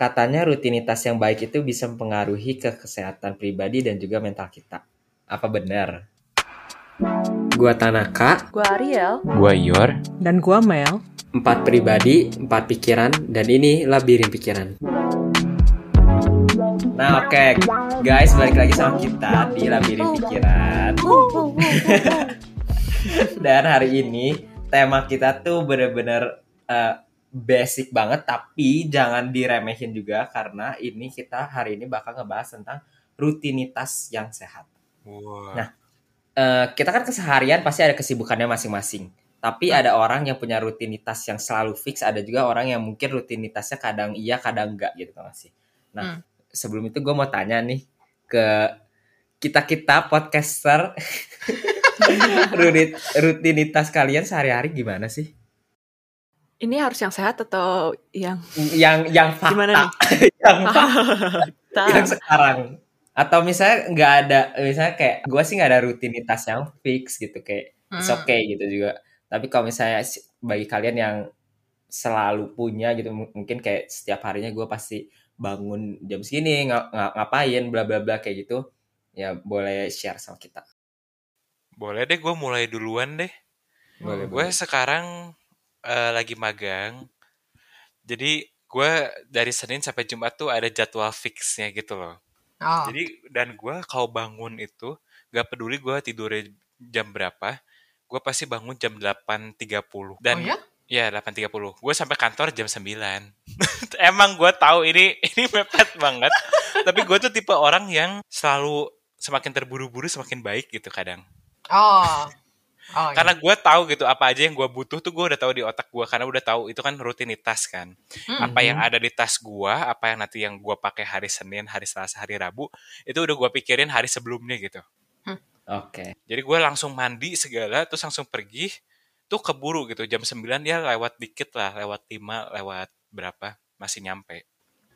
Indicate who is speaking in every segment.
Speaker 1: katanya rutinitas yang baik itu bisa mempengaruhi ke kesehatan pribadi dan juga mental kita. Apa benar? Gua Tanaka,
Speaker 2: Gua Ariel.
Speaker 3: Gua Yor.
Speaker 4: Dan gua Mel.
Speaker 1: empat pribadi, empat pikiran, dan ini labirin pikiran. Nah oke, guys balik lagi sama kita di labirin pikiran. Dan hari ini tema kita tuh bener-bener eh, basic banget, tapi jangan diremehin juga karena ini kita hari ini bakal ngebahas tentang rutinitas yang sehat.
Speaker 3: Wah.
Speaker 1: Nah. Eh, kita kan keseharian pasti ada kesibukannya masing-masing. Tapi ada orang yang punya rutinitas yang selalu fix, ada juga orang yang mungkin rutinitasnya kadang iya, kadang enggak gitu kan sih. Nah, sebelum itu gue mau tanya nih ke kita-kita podcaster rutinitas kalian sehari-hari gimana sih?
Speaker 2: Ini harus yang sehat atau yang
Speaker 1: Yang yang fakta,
Speaker 2: Gimana nih?
Speaker 1: yang fakta, yang sekarang. Atau misalnya nggak ada, misalnya kayak gue sih nggak ada rutinitas yang fix gitu kayak it's
Speaker 2: Hmm.
Speaker 1: okay gitu juga. Tapi kalau misalnya bagi kalian yang selalu punya gitu mungkin kayak setiap harinya gue pasti bangun jam segini nga- nga- ngapain bla bla bla kayak gitu ya boleh share sama kita.
Speaker 3: Boleh deh gue mulai duluan deh.
Speaker 1: Boleh
Speaker 3: Gue
Speaker 1: boleh.
Speaker 3: sekarang eh, lagi magang. Jadi gue dari Senin sampai Jumat tuh ada jadwal fixnya gitu loh.
Speaker 4: Oh.
Speaker 3: Jadi dan gue kalau bangun itu gak peduli gue tidurnya jam berapa, gue pasti bangun jam 8.30. Dan
Speaker 4: oh ya?
Speaker 3: Ya 8.30. Gue sampai kantor jam 9. Emang gue tahu ini ini mepet banget. Tapi gue tuh tipe orang yang selalu semakin terburu-buru semakin baik gitu kadang.
Speaker 4: Oh. Oh,
Speaker 3: Karena gue tahu gitu apa aja yang gue butuh tuh gue udah tahu di otak gue karena udah tahu itu kan rutinitas kan.
Speaker 4: Hmm.
Speaker 3: Apa yang ada di tas gue, apa yang nanti yang gue pakai hari Senin, hari Selasa, hari Rabu, itu udah gue pikirin hari sebelumnya gitu.
Speaker 1: Oke.
Speaker 3: Jadi gue langsung mandi segala, terus langsung pergi. Tuh keburu gitu, jam 9 ya lewat dikit lah, lewat 5, lewat berapa, masih nyampe.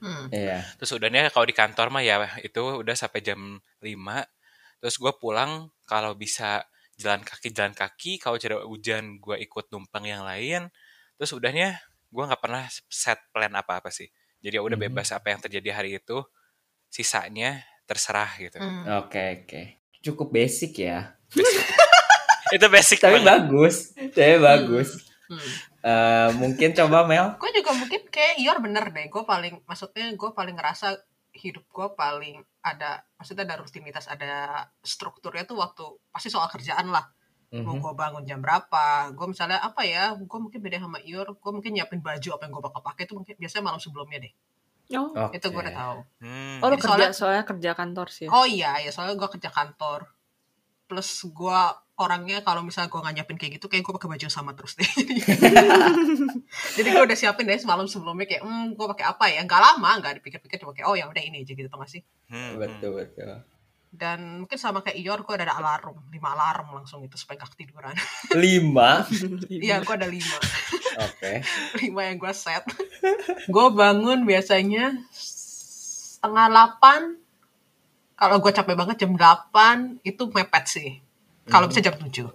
Speaker 4: Hmm.
Speaker 1: Iya.
Speaker 3: Terus udahnya kalau di kantor mah ya itu udah sampai jam 5. Terus gue pulang kalau bisa jalan kaki jalan kaki, kalau cerah hujan gue ikut numpang yang lain. Terus udahnya gue nggak pernah set plan apa-apa sih. Jadi ya udah
Speaker 1: Mhm.
Speaker 3: bebas apa yang terjadi hari itu, sisanya terserah gitu.
Speaker 4: Hmm.
Speaker 1: Oke oke. Cukup basic ya.
Speaker 3: itu basic
Speaker 1: Tapi
Speaker 3: banget.
Speaker 1: bagus. Tapi bagus.
Speaker 4: Hmm.
Speaker 1: Eh, mungkin coba Mel.
Speaker 4: Gue juga mungkin kayak Ior bener deh. Gue paling, maksudnya gue paling ngerasa hidup gue paling ada, maksudnya ada rutinitas, ada strukturnya tuh waktu pasti soal kerjaan lah. Mau
Speaker 1: Mhm.
Speaker 4: gue bangun jam berapa, gue misalnya apa ya, gue mungkin beda sama Ior, gue mungkin nyiapin baju apa yang gue bakal pakai itu mungkin biasanya malam sebelumnya deh.
Speaker 2: Oh.
Speaker 1: Oke.
Speaker 4: Itu gue udah tahu.
Speaker 3: Hmm.
Speaker 2: Oh, lu kerja
Speaker 4: soalnya-
Speaker 2: soalnya kerja kantor sih.
Speaker 4: Oh iya, ya soalnya gue kerja kantor. Plus gue orangnya kalau misalnya gue nggak nyiapin kayak gitu, kayak gue pakai baju yang sama terus deh. Jadi gue udah siapin deh semalam sebelumnya kayak, hmm, gue pakai apa ya? Gak lama, gak dipikir-pikir cuma kayak, oh ya udah ini aja gitu tau gak sih?
Speaker 3: Hmm, hmm.
Speaker 1: Betul betul.
Speaker 4: Dan mungkin sama kayak Ior, gue udah ada alarm, lima alarm langsung itu supaya gak ketiduran.
Speaker 1: Lima.
Speaker 4: Iya, gue ada lima,
Speaker 1: Oke.
Speaker 4: lima yang gue set. gue bangun biasanya setengah delapan. Kalau gue capek banget jam delapan itu mepet sih. Kalau bisa jam tujuh.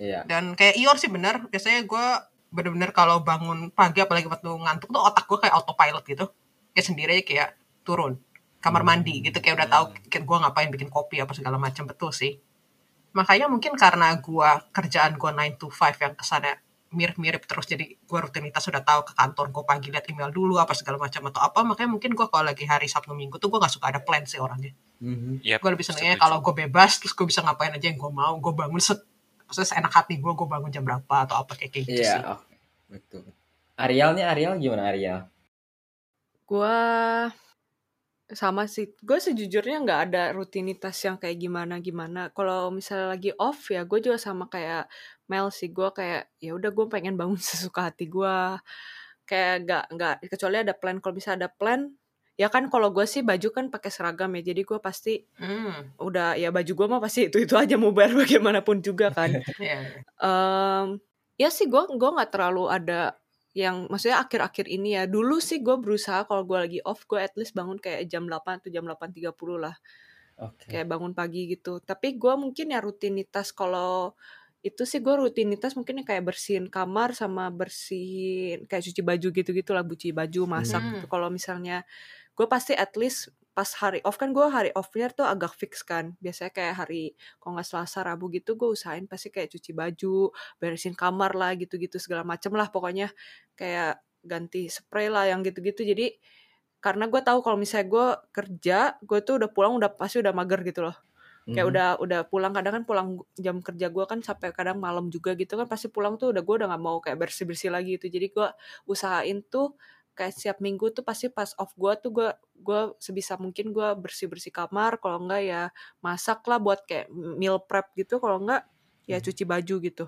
Speaker 1: Iya.
Speaker 4: Dan kayak Ior sih bener, biasanya gue bener-bener kalau bangun pagi apalagi waktu ngantuk tuh otak gue kayak autopilot gitu. Kayak sendiri aja kayak turun kamar mandi gitu kayak udah tahu kayak gue ngapain bikin kopi apa segala macam betul sih. Makanya mungkin karena gue kerjaan gue 9 to 5 yang kesannya mirip-mirip terus jadi gue rutinitas sudah tahu ke kantor gue pagi lihat email dulu apa segala macam atau apa makanya mungkin gue kalau lagi hari Sabtu Minggu tuh gue nggak suka ada plan sih orangnya
Speaker 1: Mhm.
Speaker 3: Yap,
Speaker 4: gue lebih senengnya
Speaker 3: setuju.
Speaker 4: kalau gue bebas terus gue bisa ngapain aja yang gue mau gue bangun set maksudnya seenak hati gue gue bangun jam berapa atau apa kayak kayak gitu
Speaker 1: Iya.
Speaker 4: sih
Speaker 1: Oke. Betul. Arielnya Ariel gimana Ariel?
Speaker 2: Gua sama sih. Gue sejujurnya nggak ada rutinitas yang kayak gimana gimana. Kalau misalnya lagi off ya, gue juga sama kayak Mel sih. Gue kayak ya udah gue pengen bangun sesuka hati gue. Kayak nggak nggak kecuali ada plan. Kalau bisa ada plan, ya kan kalau gue sih baju kan pakai seragam ya. Jadi gue pasti
Speaker 4: hmm
Speaker 2: udah ya baju gue mah pasti itu itu aja mau bayar bagaimanapun juga kan.
Speaker 4: iya
Speaker 2: Em, ya sih gue gue nggak terlalu ada yang maksudnya akhir-akhir ini ya dulu sih gue berusaha kalau gue lagi off gue at least bangun kayak jam 8 atau jam 8.30 lah
Speaker 1: Oke.
Speaker 2: kayak bangun pagi gitu tapi gue mungkin ya rutinitas kalau itu sih gue rutinitas mungkin kayak bersihin kamar sama bersihin kayak cuci baju gitu-gitu lah cuci baju masak
Speaker 4: Hmm.
Speaker 2: gitu. kalau misalnya gue pasti at least pas hari off kan gue hari offnya tuh agak fix kan. Biasanya kayak hari kalau nggak selasa rabu gitu gue usahain pasti kayak cuci baju beresin kamar lah gitu-gitu segala macem lah pokoknya kayak ganti spray lah yang gitu-gitu. Jadi karena gue tahu kalau misalnya gue kerja gue tuh udah pulang udah pasti udah mager gitu loh. Kayak
Speaker 1: Mhm.
Speaker 2: udah udah pulang kadang kan pulang jam kerja gue kan sampai kadang malam juga gitu kan pasti pulang tuh udah gue udah nggak mau kayak bersih bersih lagi gitu. Jadi gue usahain tuh kayak setiap minggu tuh pasti pas off gue tuh gue gue sebisa mungkin gue bersih bersih kamar kalau enggak ya masak lah buat kayak meal prep gitu kalau enggak ya
Speaker 1: Hmm.
Speaker 2: cuci baju gitu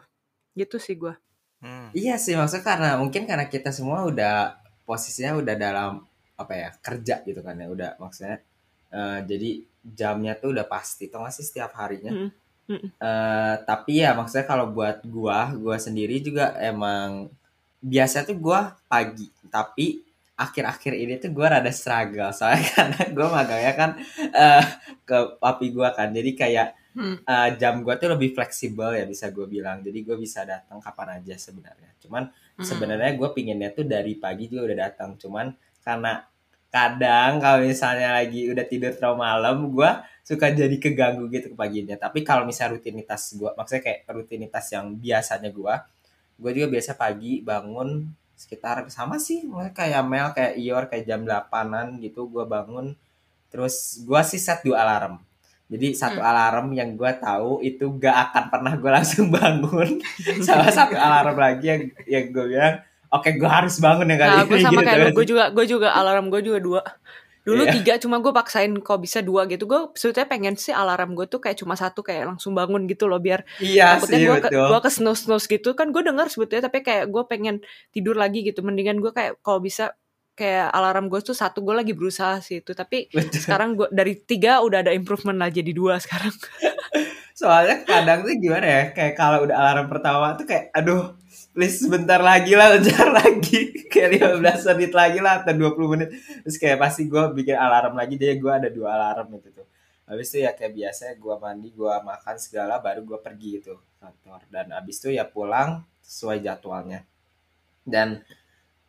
Speaker 2: gitu sih gue
Speaker 3: Hmm.
Speaker 1: Iya sih maksudnya karena mungkin karena kita semua udah posisinya udah dalam apa ya kerja gitu kan ya udah maksudnya eh, jadi jamnya tuh udah pasti tuh masih setiap harinya.
Speaker 2: Mm, mm.
Speaker 1: Eh, tapi ya maksudnya kalau buat gua, gua sendiri juga emang biasa tuh gua pagi, tapi akhir-akhir ini tuh gua rada struggle soalnya karena gua magangnya kan eh, ke papi gua kan, jadi kayak
Speaker 4: Hmm.
Speaker 1: eh, jam gua tuh lebih fleksibel ya bisa gue bilang, jadi gue bisa datang kapan aja sebenarnya. Cuman
Speaker 4: Hmm.
Speaker 1: sebenarnya gue pinginnya tuh dari pagi juga udah datang, cuman karena kadang kalau misalnya lagi udah tidur terlalu malam, gue suka jadi keganggu gitu ke paginya. Tapi kalau misalnya rutinitas gue, maksudnya kayak rutinitas yang biasanya gue, gue juga biasa pagi bangun sekitar sama sih, kayak Mel, kayak Ior, kayak jam 8-an gitu gue bangun. Terus gue sih set dua alarm. Jadi satu alarm yang gue tahu itu gak akan pernah gue langsung bangun. Sama satu alarm lagi yang yang gue bilang, oke gue harus bangun ya kali
Speaker 2: nah gue
Speaker 1: ini.
Speaker 2: sama
Speaker 1: gitu
Speaker 2: kayak
Speaker 1: kan.
Speaker 2: gue juga gue juga alarm gue juga dua dulu
Speaker 1: Iya.
Speaker 2: tiga cuma gue paksain kok bisa dua gitu. Gue sebetulnya pengen sih alarm gue tuh kayak cuma satu kayak langsung bangun gitu loh biar
Speaker 1: Iya
Speaker 2: takutnya gue ke, gue ke snooze snooze gitu. Kan gue dengar sebetulnya tapi kayak gue pengen tidur lagi gitu. Mendingan gue kayak kalau bisa kayak alarm gue tuh satu gue lagi berusaha sih itu. Tapi
Speaker 1: Betul.
Speaker 2: sekarang gue dari tiga udah ada improvement lah jadi dua sekarang.
Speaker 1: Soalnya kadang tuh gimana ya, kayak kalau udah alarm pertama tuh kayak, aduh, please sebentar lagi lah, bentar lagi. Kayak 15 menit lagi lah, atau 20 menit. Terus kayak pasti gue bikin alarm lagi, jadi gue ada dua alarm gitu tuh. Habis itu ya kayak biasa gue mandi, gue makan segala, baru gue pergi gitu kantor. Dan habis itu ya pulang sesuai jadwalnya. Dan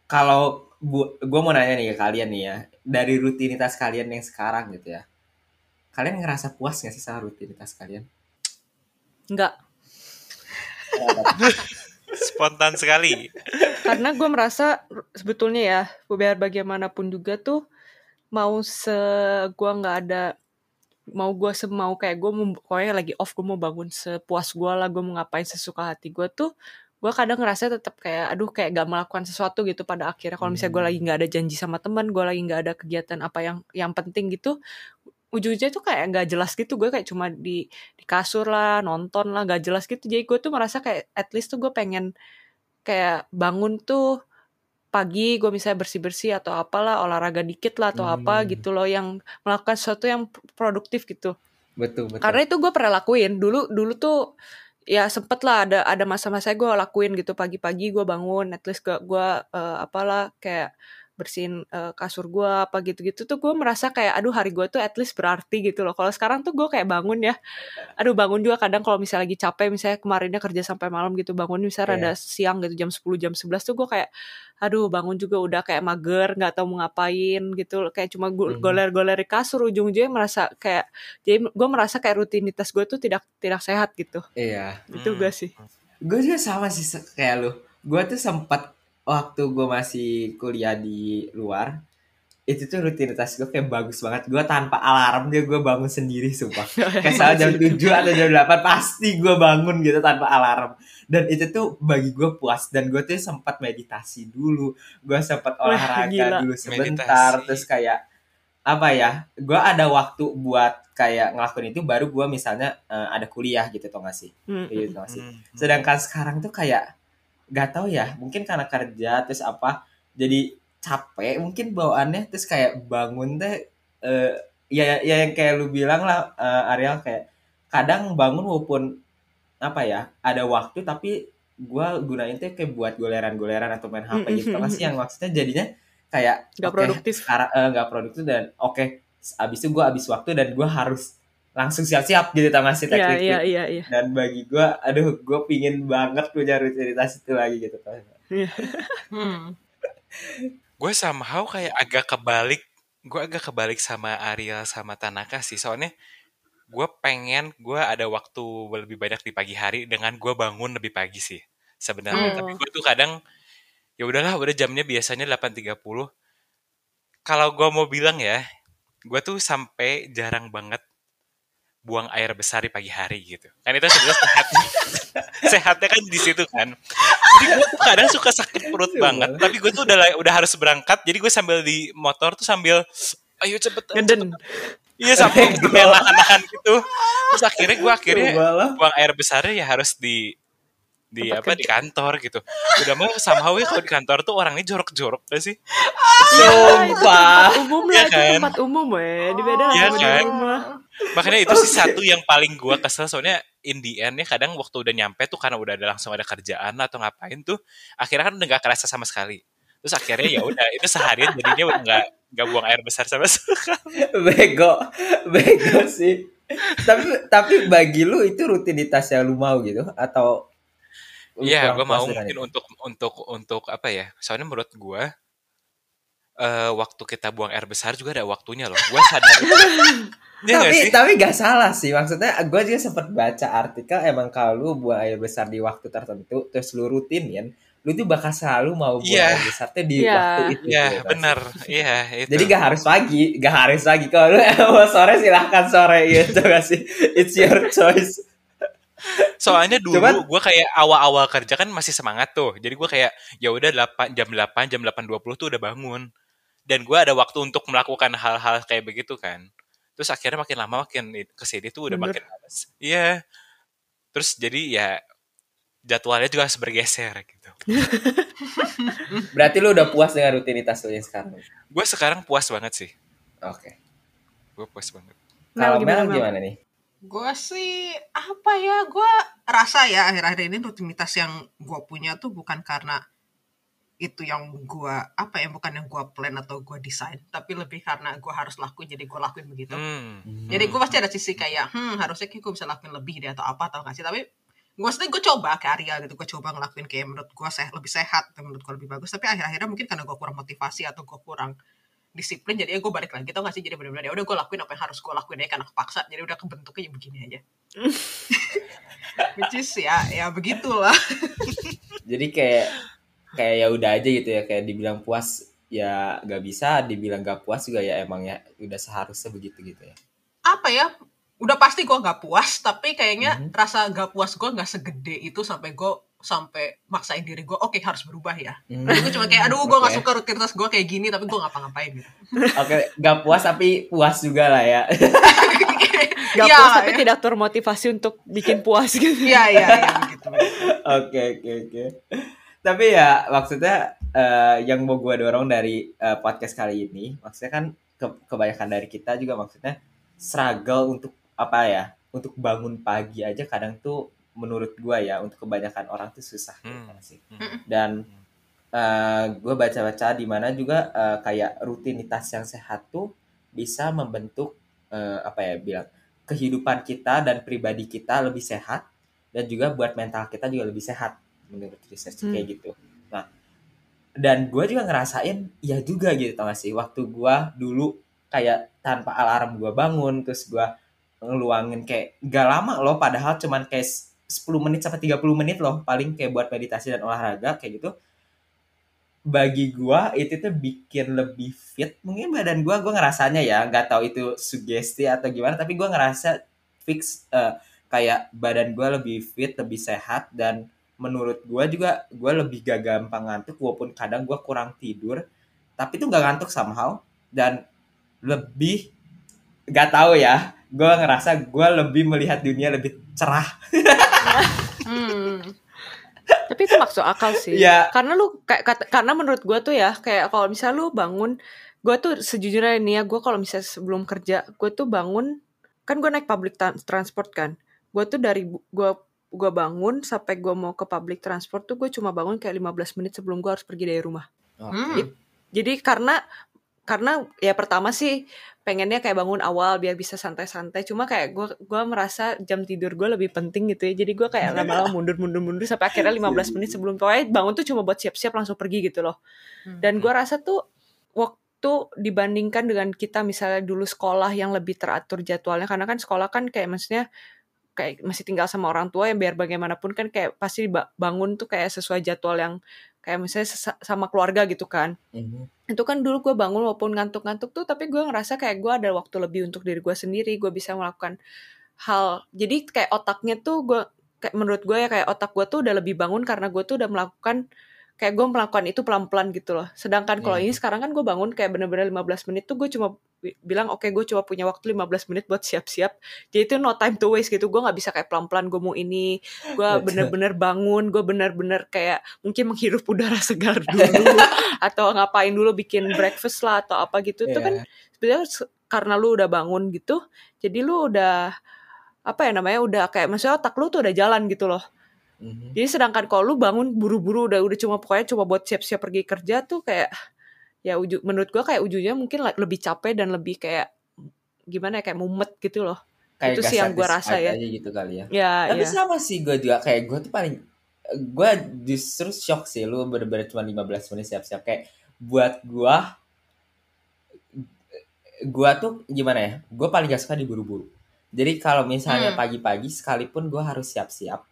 Speaker 1: kalau bu, gue mau nanya nih ke kalian nih ya, dari rutinitas kalian yang sekarang gitu ya, kalian ngerasa puas gak sih sama rutinitas kalian?
Speaker 2: Enggak
Speaker 3: Spontan sekali.
Speaker 2: karena gue merasa sebetulnya ya biar bagaimanapun juga tuh mau se gue nggak ada mau gue semau kayak gue mau pokoknya lagi off gue mau bangun sepuas gue lah gue mau ngapain sesuka hati gue tuh gue kadang ngerasa tetap kayak aduh kayak gak melakukan sesuatu gitu pada akhirnya kalau misalnya gue
Speaker 1: Hmm.
Speaker 2: lagi nggak ada janji sama teman gue lagi nggak ada kegiatan apa yang yang penting gitu ujung-ujungnya tuh kayak nggak jelas gitu. Gue kayak cuma di di kasur lah nonton lah nggak jelas gitu. Jadi gue tuh merasa kayak at least tuh gue pengen kayak bangun tuh pagi gue misalnya bersih-bersih atau apalah olahraga dikit lah atau apa
Speaker 1: Hmm.
Speaker 2: gitu loh yang melakukan sesuatu yang produktif gitu.
Speaker 1: Betul, betul.
Speaker 2: karena itu gue pernah lakuin. Dulu dulu tuh ya sempet lah ada ada masa-masa gue lakuin gitu. Pagi-pagi gue bangun at least gue gue eh, apalah kayak bersihin eh, kasur gue apa gitu-gitu tuh gue merasa kayak aduh hari gue tuh at least berarti gitu loh kalau sekarang tuh gue kayak bangun ya aduh bangun juga kadang kalau misalnya lagi capek misalnya kemarinnya kerja sampai malam gitu bangun misalnya
Speaker 1: Iya.
Speaker 2: rada siang gitu jam 10 jam 11 tuh gue kayak aduh bangun juga udah kayak mager nggak tahu mau ngapain gitu kayak cuma
Speaker 1: Mhm.
Speaker 2: goler-goler di kasur ujung-ujungnya merasa kayak jadi gue merasa kayak rutinitas gue tuh tidak tidak sehat gitu
Speaker 1: Iya.
Speaker 2: itu
Speaker 3: Hmm.
Speaker 2: gue sih
Speaker 1: Gue juga sama sih kayak lu. Gue tuh sempat waktu gue masih kuliah di luar, itu tuh rutinitas gue kayak bagus banget. Gue tanpa alarm dia gue bangun sendiri sumpah. Kayak salah jam 7 atau jam 8 pasti gue bangun gitu tanpa alarm. Dan itu tuh bagi gue puas. Dan gue tuh sempat meditasi dulu. Gue sempat
Speaker 2: Wah,
Speaker 1: olahraga
Speaker 2: gila.
Speaker 1: dulu sebentar.
Speaker 3: Meditasi.
Speaker 1: Terus kayak apa ya? Gue ada waktu buat kayak ngelakuin itu baru gue misalnya eh, ada kuliah gitu tau gak sih?
Speaker 2: Mm,
Speaker 1: Gitu tau gak sih?
Speaker 3: Hmm.
Speaker 1: Sedangkan sekarang tuh kayak gak tahu ya, mungkin karena kerja terus apa jadi capek mungkin bawaannya terus kayak bangun teh eh, ya ya yang kayak lu bilang lah eh, Ariel kayak kadang bangun walaupun apa ya ada waktu tapi gua gunain tuh kayak buat goleran-goleran atau main HP gitu. Tau gak sih yang maksudnya? Jadinya kayak
Speaker 2: Nggak
Speaker 1: oke,
Speaker 2: produktif.
Speaker 1: sekarang eh, nggak produktif dan oke abis itu gua abis waktu dan gua harus langsung siap-siap gitu tau gak sih
Speaker 2: Iya,
Speaker 1: teknik
Speaker 2: iya, iya, iya.
Speaker 1: dan bagi gue aduh gue pingin banget punya rutinitas itu lagi gitu tau nggak?
Speaker 4: Hmm.
Speaker 3: gue somehow kayak agak kebalik gue agak kebalik sama Ariel sama Tanaka sih soalnya gue pengen gue ada waktu lebih banyak di pagi hari dengan gue bangun lebih pagi sih sebenarnya
Speaker 2: Oh.
Speaker 3: tapi gue tuh kadang ya udahlah udah jamnya biasanya 8.30 kalau gue mau bilang ya gue tuh sampai jarang banget buang air besar di pagi hari gitu kan itu sebenarnya sehat sehatnya kan di situ kan jadi gue tuh kadang suka sakit perut
Speaker 1: Iya,
Speaker 3: banget
Speaker 1: Bang.
Speaker 3: tapi gue tuh udah udah harus berangkat jadi gue sambil di motor tuh sambil ayo cepet
Speaker 2: Ngeden.
Speaker 3: iya sampai nahan-nahan gitu terus akhirnya gue akhirnya buang air besarnya ya harus di di
Speaker 2: Tempat
Speaker 3: apa di kantor gitu udah mau somehow ya kalau di kantor tuh orangnya jorok-jorok gak sih
Speaker 1: sumpah
Speaker 2: Umum
Speaker 3: Iya
Speaker 2: lah, itu
Speaker 3: kan?
Speaker 2: tempat umum weh. Di beda
Speaker 3: Iya
Speaker 2: sama di
Speaker 3: kan?
Speaker 2: rumah.
Speaker 3: Makanya itu sih satu yang paling gue kesel. Soalnya in the end ya kadang waktu udah nyampe tuh karena udah ada langsung ada kerjaan atau ngapain tuh akhirnya kan udah gak kerasa sama sekali. Terus akhirnya ya udah itu seharian jadinya udah nggak nggak buang air besar sama sekali.
Speaker 1: Bego bego sih. Tapi tapi bagi lu itu rutinitas yang lu mau gitu? Atau
Speaker 3: Iya, gue mau mungkin
Speaker 1: itu?
Speaker 3: untuk untuk untuk apa ya? Soalnya menurut gue eh waktu kita buang air besar juga ada waktunya loh. Gue sadar. Iya nggak
Speaker 1: tapi
Speaker 3: sih?
Speaker 1: tapi gak salah sih maksudnya gue juga sempat baca artikel emang kalau lu buang air besar di waktu tertentu terus lu rutin ya lu tuh bakal selalu mau buang
Speaker 3: Iya.
Speaker 1: air besar tuh di
Speaker 2: Iya.
Speaker 1: waktu itu
Speaker 3: Iya,
Speaker 1: gitu.
Speaker 3: benar. Iya, itu.
Speaker 1: jadi gak harus pagi gak harus pagi kalau lu mau sore silahkan sore gitu gak sih it's your choice
Speaker 3: Soalnya dulu
Speaker 1: Cuman-
Speaker 3: gue kayak awal-awal kerja kan masih semangat tuh. Jadi gue kayak ya udah 8 jam 8 jam 8.20 tuh udah bangun. Dan gue ada waktu untuk melakukan hal-hal kayak begitu kan. Terus akhirnya makin lama makin ke sini tuh udah
Speaker 2: Bener.
Speaker 3: makin males. Iya. Terus jadi ya jadwalnya juga harus bergeser gitu.
Speaker 1: berarti lu udah puas dengan rutinitas lu yang sekarang
Speaker 3: Gue sekarang puas banget sih.
Speaker 1: oke
Speaker 3: Gue puas banget.
Speaker 1: kalau
Speaker 2: Mel, gimana,
Speaker 1: Mel? gimana nih
Speaker 4: Gue sih apa ya? Gue rasa ya akhir-akhir ini rutinitas yang gue punya tuh bukan karena itu yang gue apa ya bukan yang gue plan atau gue desain tapi lebih karena gue harus lakuin jadi gue lakuin begitu.
Speaker 3: Hmm.
Speaker 4: jadi gue pasti ada sisi kayak hmm harusnya kayak gue bisa lakuin lebih deh atau apa atau nggak sih. Tapi gue sendiri gue coba kayak Arya gitu gue coba ngelakuin kayak menurut gue sehat lebih sehat menurut gue lebih bagus. Tapi akhir-akhirnya mungkin karena gue kurang motivasi atau gue kurang disiplin jadi gue balik lagi tau gak sih? Jadi benar-benar ya udah gue lakuin apa yang harus gue lakuin aja karena kepaksa. Jadi udah kebentuknya ya begini aja. Which is ya ya begitulah.
Speaker 1: Jadi kayak kayak ya udah aja gitu ya kayak dibilang puas ya gak bisa dibilang gak puas juga ya emang ya udah seharusnya begitu gitu ya
Speaker 4: apa ya udah pasti gue nggak puas tapi kayaknya
Speaker 1: Mhm.
Speaker 4: rasa gak puas gue nggak segede itu sampai gue sampai maksain diri gue oke harus berubah ya
Speaker 1: Hmm,
Speaker 4: gue cuma kayak aduh gue nggak
Speaker 1: oke.
Speaker 4: suka rutinitas gue kayak gini tapi gue ngapa-ngapain gitu
Speaker 1: oke gak puas tapi puas juga lah ya
Speaker 2: Gak
Speaker 4: Iya,
Speaker 2: puas tapi
Speaker 4: ya.
Speaker 2: tidak termotivasi untuk bikin puas gitu.
Speaker 4: Iya iya iya begitu. begitu.
Speaker 1: oke oke oke tapi ya maksudnya eh, yang mau gue dorong dari eh, podcast kali ini maksudnya kan ke- kebanyakan dari kita juga maksudnya struggle untuk apa ya untuk bangun pagi aja kadang tuh menurut gue ya untuk kebanyakan orang tuh susah gitu
Speaker 3: Hmm.
Speaker 1: kan sih
Speaker 3: Hmm.
Speaker 1: dan gue baca-baca di mana juga eh, kayak rutinitas yang sehat tuh bisa membentuk eh, apa ya bilang kehidupan kita dan pribadi kita lebih sehat dan juga buat mental kita juga lebih sehat menurut research
Speaker 2: Hmm.
Speaker 1: kayak gitu. Nah dan gue juga ngerasain ya juga gitu tau gak sih waktu gue dulu kayak tanpa alarm gue bangun terus gue ngeluangin kayak gak lama loh padahal cuman kayak 10 menit sampai 30 menit loh paling kayak buat meditasi dan olahraga kayak gitu bagi gua itu tuh bikin lebih fit mungkin badan gua gua ngerasanya ya nggak tahu itu sugesti atau gimana tapi gua ngerasa fix eh, kayak badan gua lebih fit lebih sehat dan menurut gua juga gua lebih gak gampang ngantuk walaupun kadang gua kurang tidur tapi tuh gak ngantuk somehow dan lebih gak tahu ya gua ngerasa gua lebih melihat dunia lebih cerah
Speaker 4: Hmm.
Speaker 2: Tapi itu maksud akal sih.
Speaker 1: Iya.
Speaker 2: Karena lu kayak karena menurut gua tuh ya kayak kalau misalnya lu bangun, gua tuh sejujurnya ini ya gua kalau misalnya sebelum kerja, gua tuh bangun kan gua naik public tra- transport kan. Gua tuh dari bu- gua gua bangun sampai gua mau ke public transport tuh gue cuma bangun kayak 15 menit sebelum gua harus pergi dari rumah.
Speaker 1: Oke.
Speaker 4: Hmm.
Speaker 2: Jadi karena karena ya pertama sih pengennya kayak bangun awal biar bisa santai-santai cuma kayak gue gua merasa jam tidur gue lebih penting gitu ya jadi gue kayak lama-lama mundur mundur mundur sampai akhirnya 15 menit sebelum pokoknya bangun tuh cuma buat siap-siap langsung pergi gitu loh
Speaker 4: Hmm.
Speaker 2: dan gue rasa tuh waktu dibandingkan dengan kita misalnya dulu sekolah yang lebih teratur jadwalnya karena kan sekolah kan kayak maksudnya kayak masih tinggal sama orang tua yang biar bagaimanapun kan kayak pasti ba- bangun tuh kayak sesuai jadwal yang kayak misalnya sama keluarga gitu kan
Speaker 1: Mhm.
Speaker 2: itu kan dulu gue bangun walaupun ngantuk-ngantuk tuh tapi gue ngerasa kayak gue ada waktu lebih untuk diri gue sendiri gue bisa melakukan hal jadi kayak otaknya tuh gue kayak menurut gue ya kayak otak gue tuh udah lebih bangun karena gue tuh udah melakukan kayak gue melakukan itu pelan-pelan gitu loh sedangkan kalau
Speaker 1: Iya.
Speaker 2: ini sekarang kan gue bangun kayak bener-bener 15 menit tuh gue cuma bi- bilang oke gue cuma punya waktu 15 menit buat siap-siap jadi itu no time to waste gitu gue nggak bisa kayak pelan-pelan gue mau ini gue
Speaker 1: Betul.
Speaker 2: bener-bener bangun gue bener-bener kayak mungkin menghirup udara segar dulu atau ngapain dulu bikin breakfast lah atau apa gitu itu kan
Speaker 1: Iya.
Speaker 2: sebenarnya se- karena lu udah bangun gitu jadi lu udah apa ya namanya udah kayak maksudnya otak lu tuh udah jalan gitu loh
Speaker 1: Mhm.
Speaker 2: jadi sedangkan kalau lu bangun buru-buru udah udah cuma pokoknya coba buat siap-siap pergi kerja tuh kayak ya uju, menurut gua kayak ujungnya mungkin le- lebih capek dan lebih kayak gimana ya kayak mumet gitu loh
Speaker 1: Kayak
Speaker 2: Itu sih yang gua rasa ya.
Speaker 1: gitu kali ya
Speaker 2: ya
Speaker 1: Tapi
Speaker 2: ya
Speaker 1: sama sih gue juga kayak gue tuh paling gue justru shock sih lu bener-bener cuma 15 menit siap-siap kayak buat gue gue tuh gimana ya gue paling gak suka diburu-buru jadi kalau misalnya
Speaker 4: Hmm.
Speaker 1: pagi-pagi sekalipun gue harus siap-siap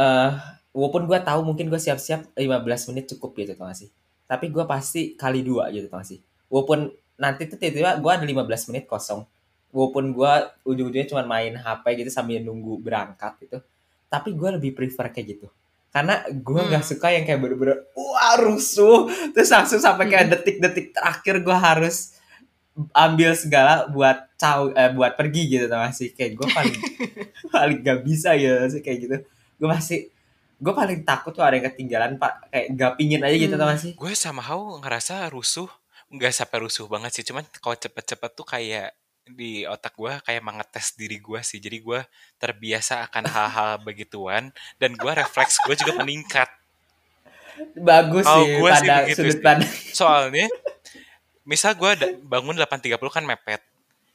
Speaker 1: eh walaupun gue tahu mungkin gue siap-siap 15 menit cukup gitu tau gak sih tapi gue pasti kali dua gitu tau gak sih walaupun nanti tuh tiba-tiba gue ada 15 menit kosong. Walaupun gue ujung-ujungnya cuma main HP gitu sambil nunggu berangkat gitu. Tapi gue lebih prefer kayak gitu. Karena gue nggak
Speaker 4: Hmm.
Speaker 1: suka yang kayak bener-bener wah rusuh. Terus langsung sampai kayak detik-detik terakhir gue harus ambil segala buat caw eh, buat pergi gitu tau gak sih kayak gue paling paling gak bisa ya sih kayak gitu gue masih gue paling takut tuh ada yang ketinggalan pak kayak gak pingin aja gitu
Speaker 2: Hmm.
Speaker 1: tau gak sih
Speaker 3: Gue somehow ngerasa rusuh, nggak sampai rusuh banget sih. Cuman kalau cepet-cepet tuh kayak di otak gue kayak mengetes diri gue sih. Jadi gue terbiasa akan hal-hal begituan dan gue refleks gue juga meningkat.
Speaker 1: bagus
Speaker 3: Kalau
Speaker 1: sih
Speaker 3: gua sih
Speaker 1: pada
Speaker 3: begitu
Speaker 1: sudut
Speaker 3: sih.
Speaker 1: pandang
Speaker 3: Soalnya, misal gue bangun 8.30 kan mepet.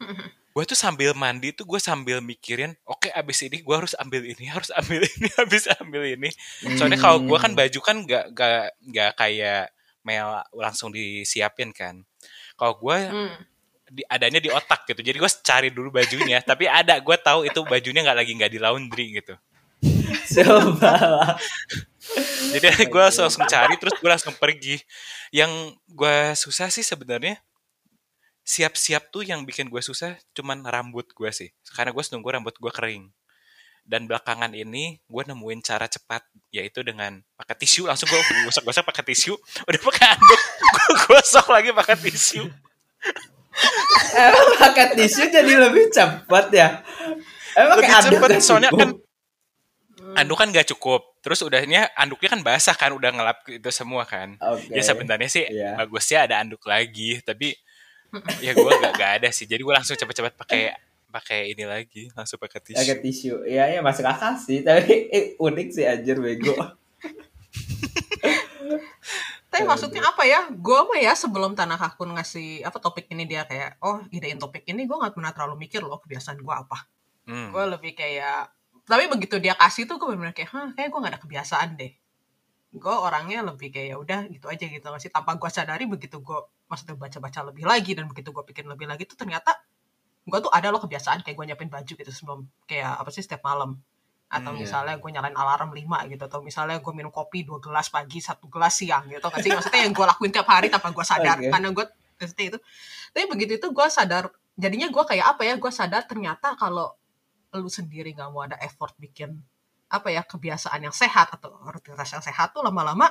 Speaker 3: Gue tuh sambil mandi tuh gue sambil mikirin, oke abis ini gue harus ambil ini, harus ambil ini, habis ambil ini. Soalnya kalau gue kan
Speaker 1: Hmm.
Speaker 3: baju kan gak, gak, gak kayak Mel langsung disiapin kan. Kalau gue
Speaker 4: Hmm.
Speaker 3: di, adanya di otak gitu. Jadi gue cari dulu bajunya. tapi ada, gue tahu itu bajunya nggak lagi nggak di laundry gitu.
Speaker 1: coba
Speaker 3: Jadi gue langsung cari terus gue langsung pergi. Yang gue susah sih sebenarnya siap-siap tuh yang bikin gue susah cuman rambut gue sih. Karena gue nunggu rambut gue kering. Dan belakangan ini gue nemuin cara cepat yaitu dengan pakai tisu langsung gue gosok-gosok pakai tisu udah pakai anduk gue gosok lagi pakai tisu
Speaker 1: emang pakai tisu jadi lebih cepat ya emang
Speaker 3: lebih
Speaker 1: gak
Speaker 3: soalnya kan anduk kan gak cukup terus udahnya anduknya kan basah kan udah ngelap itu semua kan
Speaker 1: Oke.
Speaker 3: ya sebenarnya sih
Speaker 1: Iya.
Speaker 3: bagusnya ada anduk lagi tapi ya gue gak, gak ada sih jadi gue langsung cepet-cepet pakai pakai ini lagi langsung pakai tisu
Speaker 1: pakai tisu ya ya masuk akal sih tapi eh, unik sih anjir bego
Speaker 4: Tapi maksudnya apa ya? Gue mah ya sebelum Tanah Hakun ngasih apa topik ini dia kayak, oh idein topik ini gue nggak pernah terlalu mikir loh kebiasaan gue apa.
Speaker 3: Hmm.
Speaker 4: Gue lebih kayak, tapi begitu dia kasih tuh gue bener kayak, hah kayak gue gak ada kebiasaan deh. Gue orangnya lebih kayak ya udah gitu aja gitu nggak sih. Tanpa gue sadari begitu gue maksudnya baca-baca lebih lagi dan begitu gue pikir lebih lagi tuh ternyata gue tuh ada loh kebiasaan kayak gue nyiapin baju gitu sebelum kayak apa sih setiap malam. Atau
Speaker 3: Hmm,
Speaker 4: misalnya gue nyalain alarm 5 gitu atau misalnya gue minum kopi dua gelas pagi satu gelas siang gitu kan sih? Maksudnya yang gue lakuin tiap hari tanpa gue sadar.
Speaker 1: Oke.
Speaker 4: karena gue itu. Tapi begitu itu gue sadar jadinya gue kayak apa ya gue sadar ternyata kalau lu sendiri nggak mau ada effort bikin apa ya kebiasaan yang sehat atau rutinitas yang sehat tuh lama-lama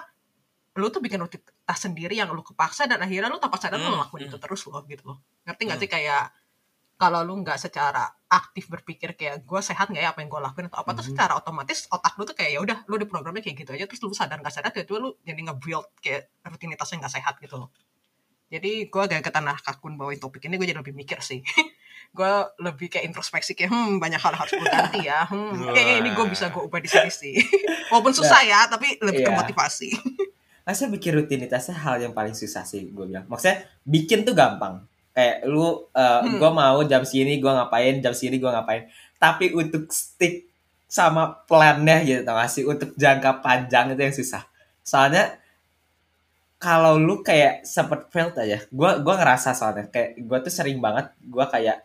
Speaker 4: lu tuh bikin rutinitas sendiri yang lu kepaksa dan akhirnya lu tanpa sadar lu
Speaker 3: Hmm,
Speaker 4: ngelakuin
Speaker 3: hmm.
Speaker 4: itu terus loh gitu loh ngerti nggak sih kayak kalau lu nggak secara aktif berpikir kayak gue sehat nggak ya apa yang gue lakuin atau apa tuh
Speaker 1: Mhm.
Speaker 4: secara otomatis otak lu tuh kayak ya udah lu di programnya kayak gitu aja terus lu sadar nggak sadar tiba-tiba lu jadi nge-build kayak rutinitas yang nggak sehat gitu loh jadi gue agak ke tanah kakun bawain topik ini gue jadi lebih mikir sih gue lebih kayak introspeksi kayak hmm banyak hal harus gue ganti ya hmm, kayaknya ini gue bisa gue ubah di sini sih walaupun susah ya tapi lebih ke
Speaker 1: Iya.
Speaker 4: motivasi
Speaker 1: Masa bikin rutinitasnya hal yang paling susah sih gue bilang. Maksudnya bikin tuh gampang. Kayak lu, uh, hmm. gue mau jam sini gue ngapain, jam sini gue ngapain. Tapi untuk stick sama plannya gitu tau gak sih. Untuk jangka panjang itu yang susah. Soalnya kalau lu kayak sempet failed aja. Gue gua ngerasa soalnya kayak gue tuh sering banget gue kayak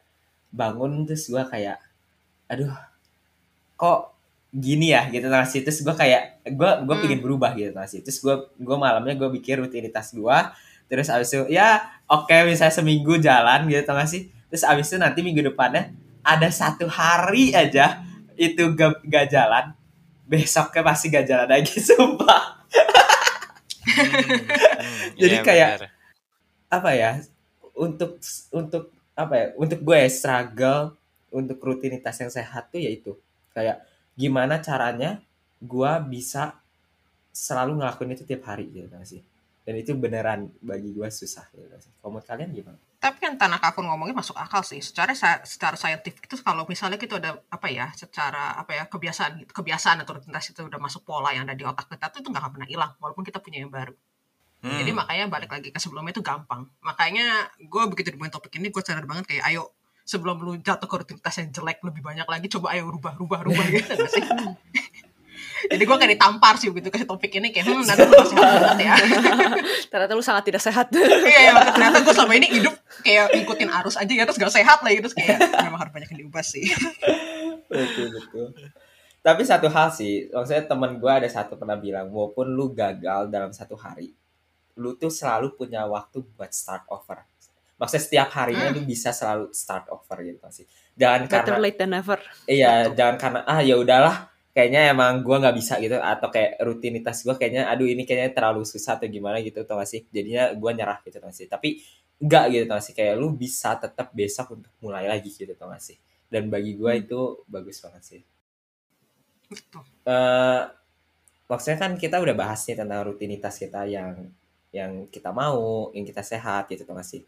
Speaker 1: bangun terus gue kayak aduh kok gini ya? Gitu terus gue kayak gue gue hmm. pengen berubah gitu terus gue gue malamnya gue bikin rutinitas gue terus abis itu ya oke okay, misalnya seminggu jalan gitu nggak sih? Terus abis itu nanti minggu depannya ada satu hari aja itu gak, gak jalan besoknya pasti gak jalan lagi sumpah. Hmm, hmm, jadi yeah, kayak bener. apa ya untuk untuk apa ya untuk gue ya struggle untuk rutinitas yang sehat tuh yaitu kayak gimana caranya gue bisa selalu ngelakuin itu tiap hari gitu kan sih? Dan itu beneran bagi gue susah gitu sih? Kalau kalian gimana?
Speaker 4: Tapi kan tanah kafur ngomongin masuk akal sih. Secara secara saintifik itu kalau misalnya kita ada apa ya secara apa ya kebiasaan kebiasaan atau rutinitas itu udah masuk pola yang ada di otak kita tuh itu nggak pernah hilang walaupun kita punya yang baru hmm. jadi makanya balik lagi ke sebelumnya itu gampang. Makanya gue begitu di topik ini gue sadar banget kayak ayo sebelum lu jatuh ke rutinitas yang jelek lebih banyak lagi coba ayo rubah rubah rubah gitu gak sih? Jadi gue kayak ditampar sih gitu kasih topik ini kayak hmm nanti lu sehat banget ya.
Speaker 2: Ternyata lu sangat tidak sehat.
Speaker 4: Iya ya, ternyata gue selama ini hidup kayak ngikutin arus aja ya terus gak sehat lah gitu kayak memang harus banyak yang diubah sih.
Speaker 1: Betul betul. Tapi satu hal sih maksudnya teman gue ada satu pernah bilang walaupun lu gagal dalam satu hari lu tuh selalu punya waktu buat start over. Maksudnya setiap harinya hmm. lu bisa selalu start over gitu sih. Jangan
Speaker 2: Better
Speaker 1: karena
Speaker 2: late than never.
Speaker 1: Iya Betul. jangan karena ah ya udahlah kayaknya emang gue nggak bisa gitu. Atau kayak rutinitas gue kayaknya aduh ini kayaknya terlalu susah atau gimana gitu tau gak sih? Jadinya gue nyerah gitu tau gak sih? Tapi enggak gitu tau gak sih? Kayak lu bisa tetap besok untuk mulai lagi gitu tau gak sih? Dan bagi gue hmm. itu bagus banget sih. Uh, maksudnya kan kita udah bahas nih tentang rutinitas kita yang yang kita mau yang kita sehat gitu tau gak sih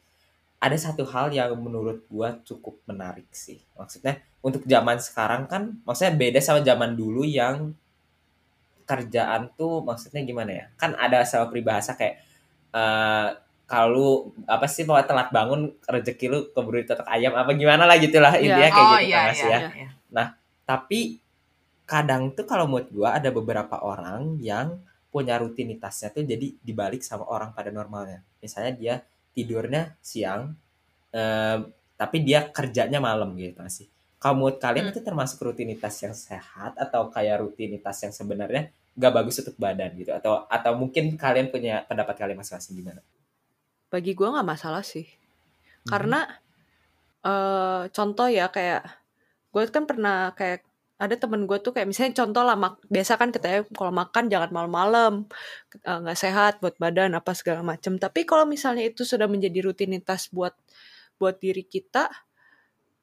Speaker 1: ada satu hal yang menurut gua cukup menarik sih. Maksudnya untuk zaman sekarang kan maksudnya beda sama zaman dulu yang kerjaan tuh maksudnya gimana ya? Kan ada sama peribahasa kayak uh, kalau apa sih mau telat bangun rezeki lu keburu ditotok ayam apa gimana lah gitulah yeah. intinya kayak oh, gitu yeah, kan yeah, ya. Yeah, yeah. Nah, tapi kadang tuh kalau menurut gua ada beberapa orang yang punya rutinitasnya tuh jadi dibalik sama orang pada normalnya. Misalnya dia tidurnya siang eh, tapi dia kerjanya malam gitu sih kalau menurut kalian hmm. itu termasuk rutinitas yang sehat atau kayak rutinitas yang sebenarnya gak bagus untuk badan gitu atau atau mungkin kalian punya pendapat kalian masing-masing gimana
Speaker 2: bagi gue nggak masalah sih hmm. karena uh, contoh ya kayak gue kan pernah kayak ada temen gue tuh kayak misalnya contoh lah mak biasa kan katanya kalau makan jangan malam-malam eh, nggak -malam, sehat buat badan apa segala macam tapi kalau misalnya itu sudah menjadi rutinitas buat buat diri kita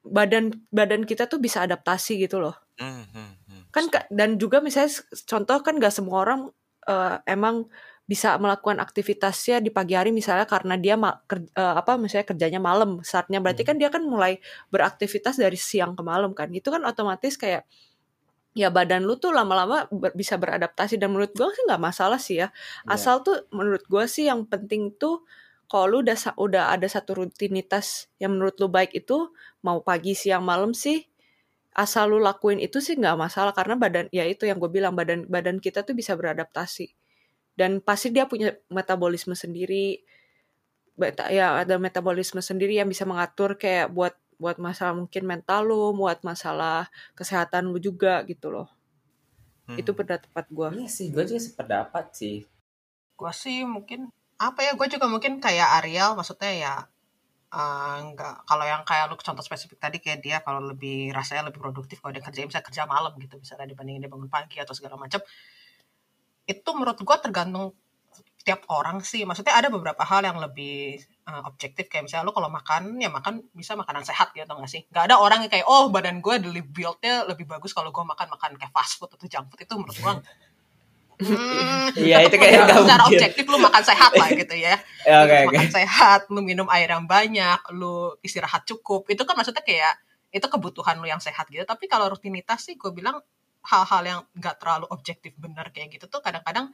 Speaker 2: badan badan kita tuh bisa adaptasi gitu loh. Hmm, hmm, hmm. kan dan juga misalnya contoh kan gak semua orang uh, emang bisa melakukan aktivitasnya di pagi hari misalnya karena dia ma ker, uh, apa misalnya kerjanya malam saatnya. Berarti kan dia kan mulai beraktivitas dari siang ke malam kan. Itu kan otomatis kayak ya badan lu tuh lama-lama ber bisa beradaptasi dan menurut gue sih nggak masalah sih ya. Yeah. Asal tuh menurut gue sih yang penting tuh kalau lu udah udah ada satu rutinitas yang menurut lu baik itu mau pagi siang malam sih asal lu lakuin itu sih nggak masalah karena badan ya itu yang gue bilang badan badan kita tuh bisa beradaptasi dan pasti dia punya metabolisme sendiri ya ada metabolisme sendiri yang bisa mengatur kayak buat buat masalah mungkin mental lu, buat masalah kesehatan lu juga gitu loh. Hmm. Itu pendapat gue.
Speaker 1: Iya sih, gue juga sependapat sih.
Speaker 4: Gue sih mungkin apa ya, gue juga mungkin kayak Ariel, maksudnya ya uh, enggak kalau yang kayak lu contoh spesifik tadi kayak dia kalau lebih rasanya lebih produktif kalau dia kerja bisa kerja malam gitu misalnya dibandingin dia bangun pagi atau segala macam itu menurut gue tergantung tiap orang sih maksudnya ada beberapa hal yang lebih uh, objektif kayak misalnya lo kalau makan ya makan bisa makanan sehat gitu nggak sih nggak ada orang yang kayak oh badan gue daily buildnya lebih bagus kalau gue makan makan kayak fast food atau junk food itu menurut gue
Speaker 1: Hmm, iya itu kayak
Speaker 4: gak secara mungkin. objektif lu makan sehat lah gitu ya. ya okay, makan okay. sehat, lu minum air yang banyak, lu istirahat cukup. Itu kan maksudnya kayak itu kebutuhan lu yang sehat gitu. Tapi kalau rutinitas sih gue bilang hal-hal yang gak terlalu objektif bener kayak gitu tuh kadang-kadang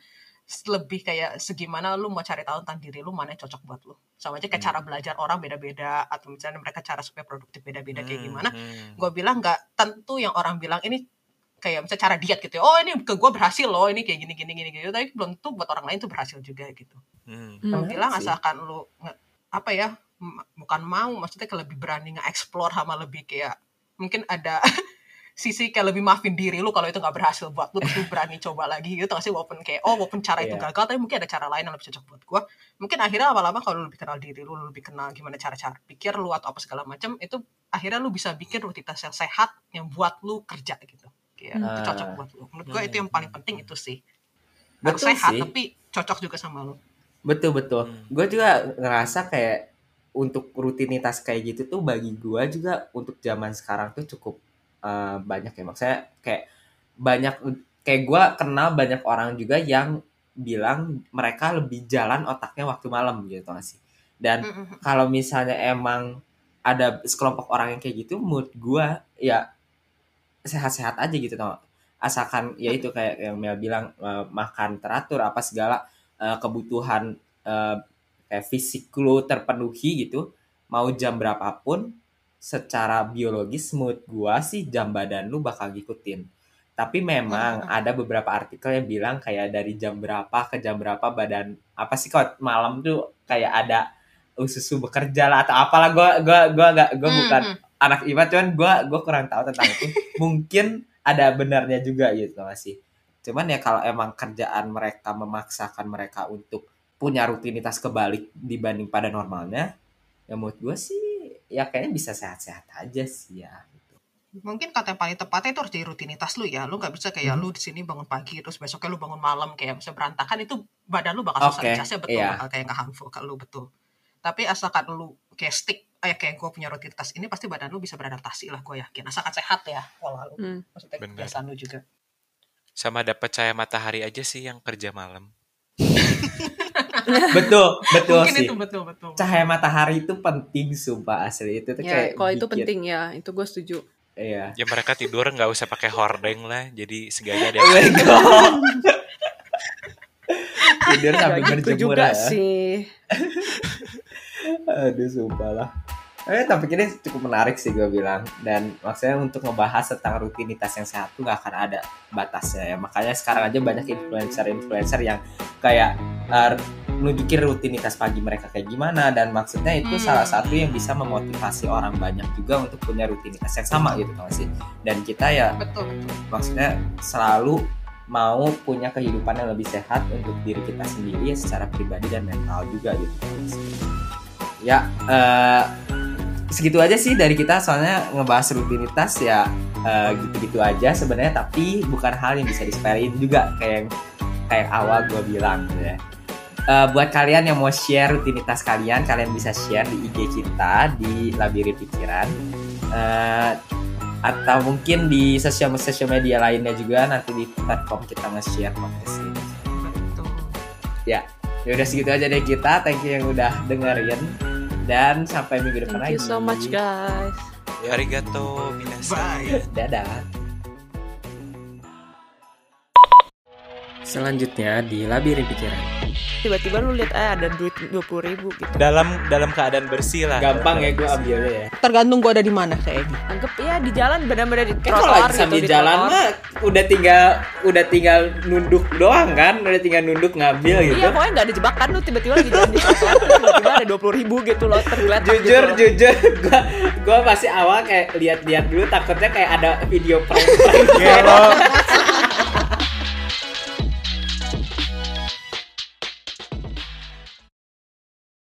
Speaker 4: lebih kayak segimana lu mau cari tahu tentang diri lu mana yang cocok buat lu sama aja kayak
Speaker 3: Hmm.
Speaker 4: cara belajar orang beda-beda atau misalnya mereka cara supaya produktif beda-beda kayak
Speaker 3: Hmm,
Speaker 4: gimana
Speaker 3: hmm.
Speaker 4: gue bilang nggak tentu yang orang bilang ini kayak misalnya cara diet gitu ya oh ini ke gue berhasil loh ini kayak gini gini gini gitu tapi belum tentu buat orang lain tuh berhasil juga gitu
Speaker 3: Hmm.
Speaker 2: Hmm.
Speaker 4: gue bilang
Speaker 1: sih.
Speaker 4: asalkan lu apa ya bukan mau maksudnya kayak lebih berani nge-explore sama lebih kayak mungkin ada sisi kayak lebih maafin diri lu kalau itu nggak berhasil buat lu terus lu berani coba lagi gitu sih walaupun kayak oh walaupun cara itu
Speaker 1: Iya.
Speaker 4: gagal tapi mungkin ada cara lain yang lebih cocok buat gua mungkin akhirnya lama-lama kalau lu lebih kenal diri lu lu lebih kenal gimana cara-cara pikir lu atau apa segala macam itu akhirnya lu bisa bikin rutinitas yang sehat yang buat lu kerja gitu kayak itu
Speaker 1: Ah.
Speaker 4: cocok buat lu menurut gua itu yang paling penting itu sih harus
Speaker 1: Betul
Speaker 4: sehat
Speaker 1: sih.
Speaker 4: tapi cocok juga sama lu
Speaker 1: Betul betul.
Speaker 3: Hmm.
Speaker 1: Gue juga ngerasa kayak untuk rutinitas kayak gitu tuh bagi gue juga untuk zaman sekarang tuh cukup eh, banyak ya maksudnya kayak banyak kayak gue kenal banyak orang juga yang bilang mereka lebih jalan otaknya waktu malam gitu nggak sih. Dan
Speaker 4: Mm-mm.
Speaker 1: kalau misalnya emang ada sekelompok orang yang kayak gitu, mood gue ya sehat-sehat aja gitu tau. gak? Asalkan ya itu kayak yang Mel bilang eh, makan teratur apa segala eh, kebutuhan eh, kayak fisik lu terpenuhi gitu, mau jam berapapun secara biologis mood gua sih jam badan lu bakal ngikutin. Tapi memang
Speaker 4: Hmm.
Speaker 1: ada beberapa artikel yang bilang kayak dari jam berapa ke jam berapa badan apa sih kok malam tuh kayak ada ususu bekerja lah atau apalah gua gua gua gak gua bukan
Speaker 4: Mhm.
Speaker 1: anak IPA cuman gua gua kurang tahu tentang itu. Mungkin ada benarnya juga gitu masih. Cuman ya kalau emang kerjaan mereka memaksakan mereka untuk punya rutinitas kebalik dibanding pada normalnya, ya menurut gue sih ya kayaknya bisa sehat-sehat aja sih ya. gitu.
Speaker 4: mungkin kata yang paling tepatnya itu harus jadi rutinitas lu ya lu nggak bisa kayak
Speaker 1: Hmm.
Speaker 4: lu di sini bangun pagi terus besoknya lu bangun malam kayak bisa berantakan itu badan lu bakal susah
Speaker 1: Oke,
Speaker 4: adjustnya betul
Speaker 1: iya.
Speaker 4: bakal kayak nggak harmful kalau lu betul tapi asalkan lu kayak stick eh kayak gue punya rutinitas ini pasti badan lu bisa beradaptasi lah gue yakin asalkan sehat ya pola lu
Speaker 2: Hmm.
Speaker 4: maksudnya
Speaker 3: Bener.
Speaker 4: kebiasaan lu juga
Speaker 3: Sama dapat cahaya matahari aja sih yang kerja malam.
Speaker 1: betul, betul
Speaker 4: mungkin
Speaker 1: sih.
Speaker 4: itu betul betul
Speaker 1: Cahaya matahari itu penting sumpah asli itu tuh
Speaker 2: Ya,
Speaker 1: kayak
Speaker 2: kalau itu penting ya, itu gue setuju.
Speaker 1: Iya.
Speaker 3: Ya mereka tidur nggak usah pakai hordeng lah. Jadi segala ada
Speaker 1: Oh my God. Tidur sambil
Speaker 2: Gak gitu
Speaker 1: berjemur
Speaker 2: juga
Speaker 1: ya.
Speaker 2: sih.
Speaker 1: Aduh sumpah lah. Eh, topik ini cukup menarik sih gue bilang dan maksudnya untuk ngebahas tentang rutinitas yang sehat tuh gak akan ada batasnya ya makanya sekarang aja banyak influencer-influencer yang kayak eh, nunjukin rutinitas pagi mereka kayak gimana dan maksudnya itu
Speaker 4: Hmm.
Speaker 1: salah satu yang bisa memotivasi orang banyak juga untuk punya rutinitas yang sama gitu kan sih? Dan kita ya
Speaker 4: betul betul.
Speaker 1: maksudnya selalu mau punya kehidupan yang lebih sehat untuk diri kita sendiri ya secara pribadi dan mental juga gitu ya eh, segitu aja sih dari kita soalnya ngebahas rutinitas ya eh, gitu-gitu aja sebenarnya tapi bukan hal yang bisa disepelein juga kayak yang kayak awal gue bilang gitu ya Eh, buat kalian yang mau share rutinitas kalian kalian bisa share di IG kita di Labirin Pikiran Eh, atau mungkin di sosial sosial media lainnya juga nanti di platform kita nge-share podcast ini.
Speaker 4: betul
Speaker 1: Ya udah segitu aja deh kita. Thank you yang udah dengerin dan sampai minggu depan
Speaker 2: Thank you
Speaker 1: lagi.
Speaker 2: so much guys.
Speaker 3: Arigato minasan.
Speaker 4: bye
Speaker 1: Dadah. Selanjutnya di Labirin Pikiran.
Speaker 2: Tiba-tiba lu lihat eh ada duit dua puluh ribu gitu.
Speaker 3: Dalam dalam keadaan bersih lah.
Speaker 1: Gampang ya gue ambilnya ya.
Speaker 4: tergantung gue ada di mana kayaknya
Speaker 2: Anggap ya di jalan benar-benar di
Speaker 1: Kan kalau
Speaker 2: trotoar
Speaker 1: lagi
Speaker 2: gitu
Speaker 1: sambil
Speaker 2: di
Speaker 1: jalan
Speaker 2: trotoar.
Speaker 1: mah udah tinggal udah tinggal nunduk doang kan, udah tinggal nunduk ngambil gitu.
Speaker 2: Iya pokoknya nggak ada jebakan lu tiba-tiba lagi jalan di trotoar tiba-tiba ada dua puluh ribu gitu loh
Speaker 1: jujur
Speaker 2: gitu loh.
Speaker 1: jujur gua gua masih awal kayak lihat-lihat dulu takutnya kayak ada video prank
Speaker 3: Ya lo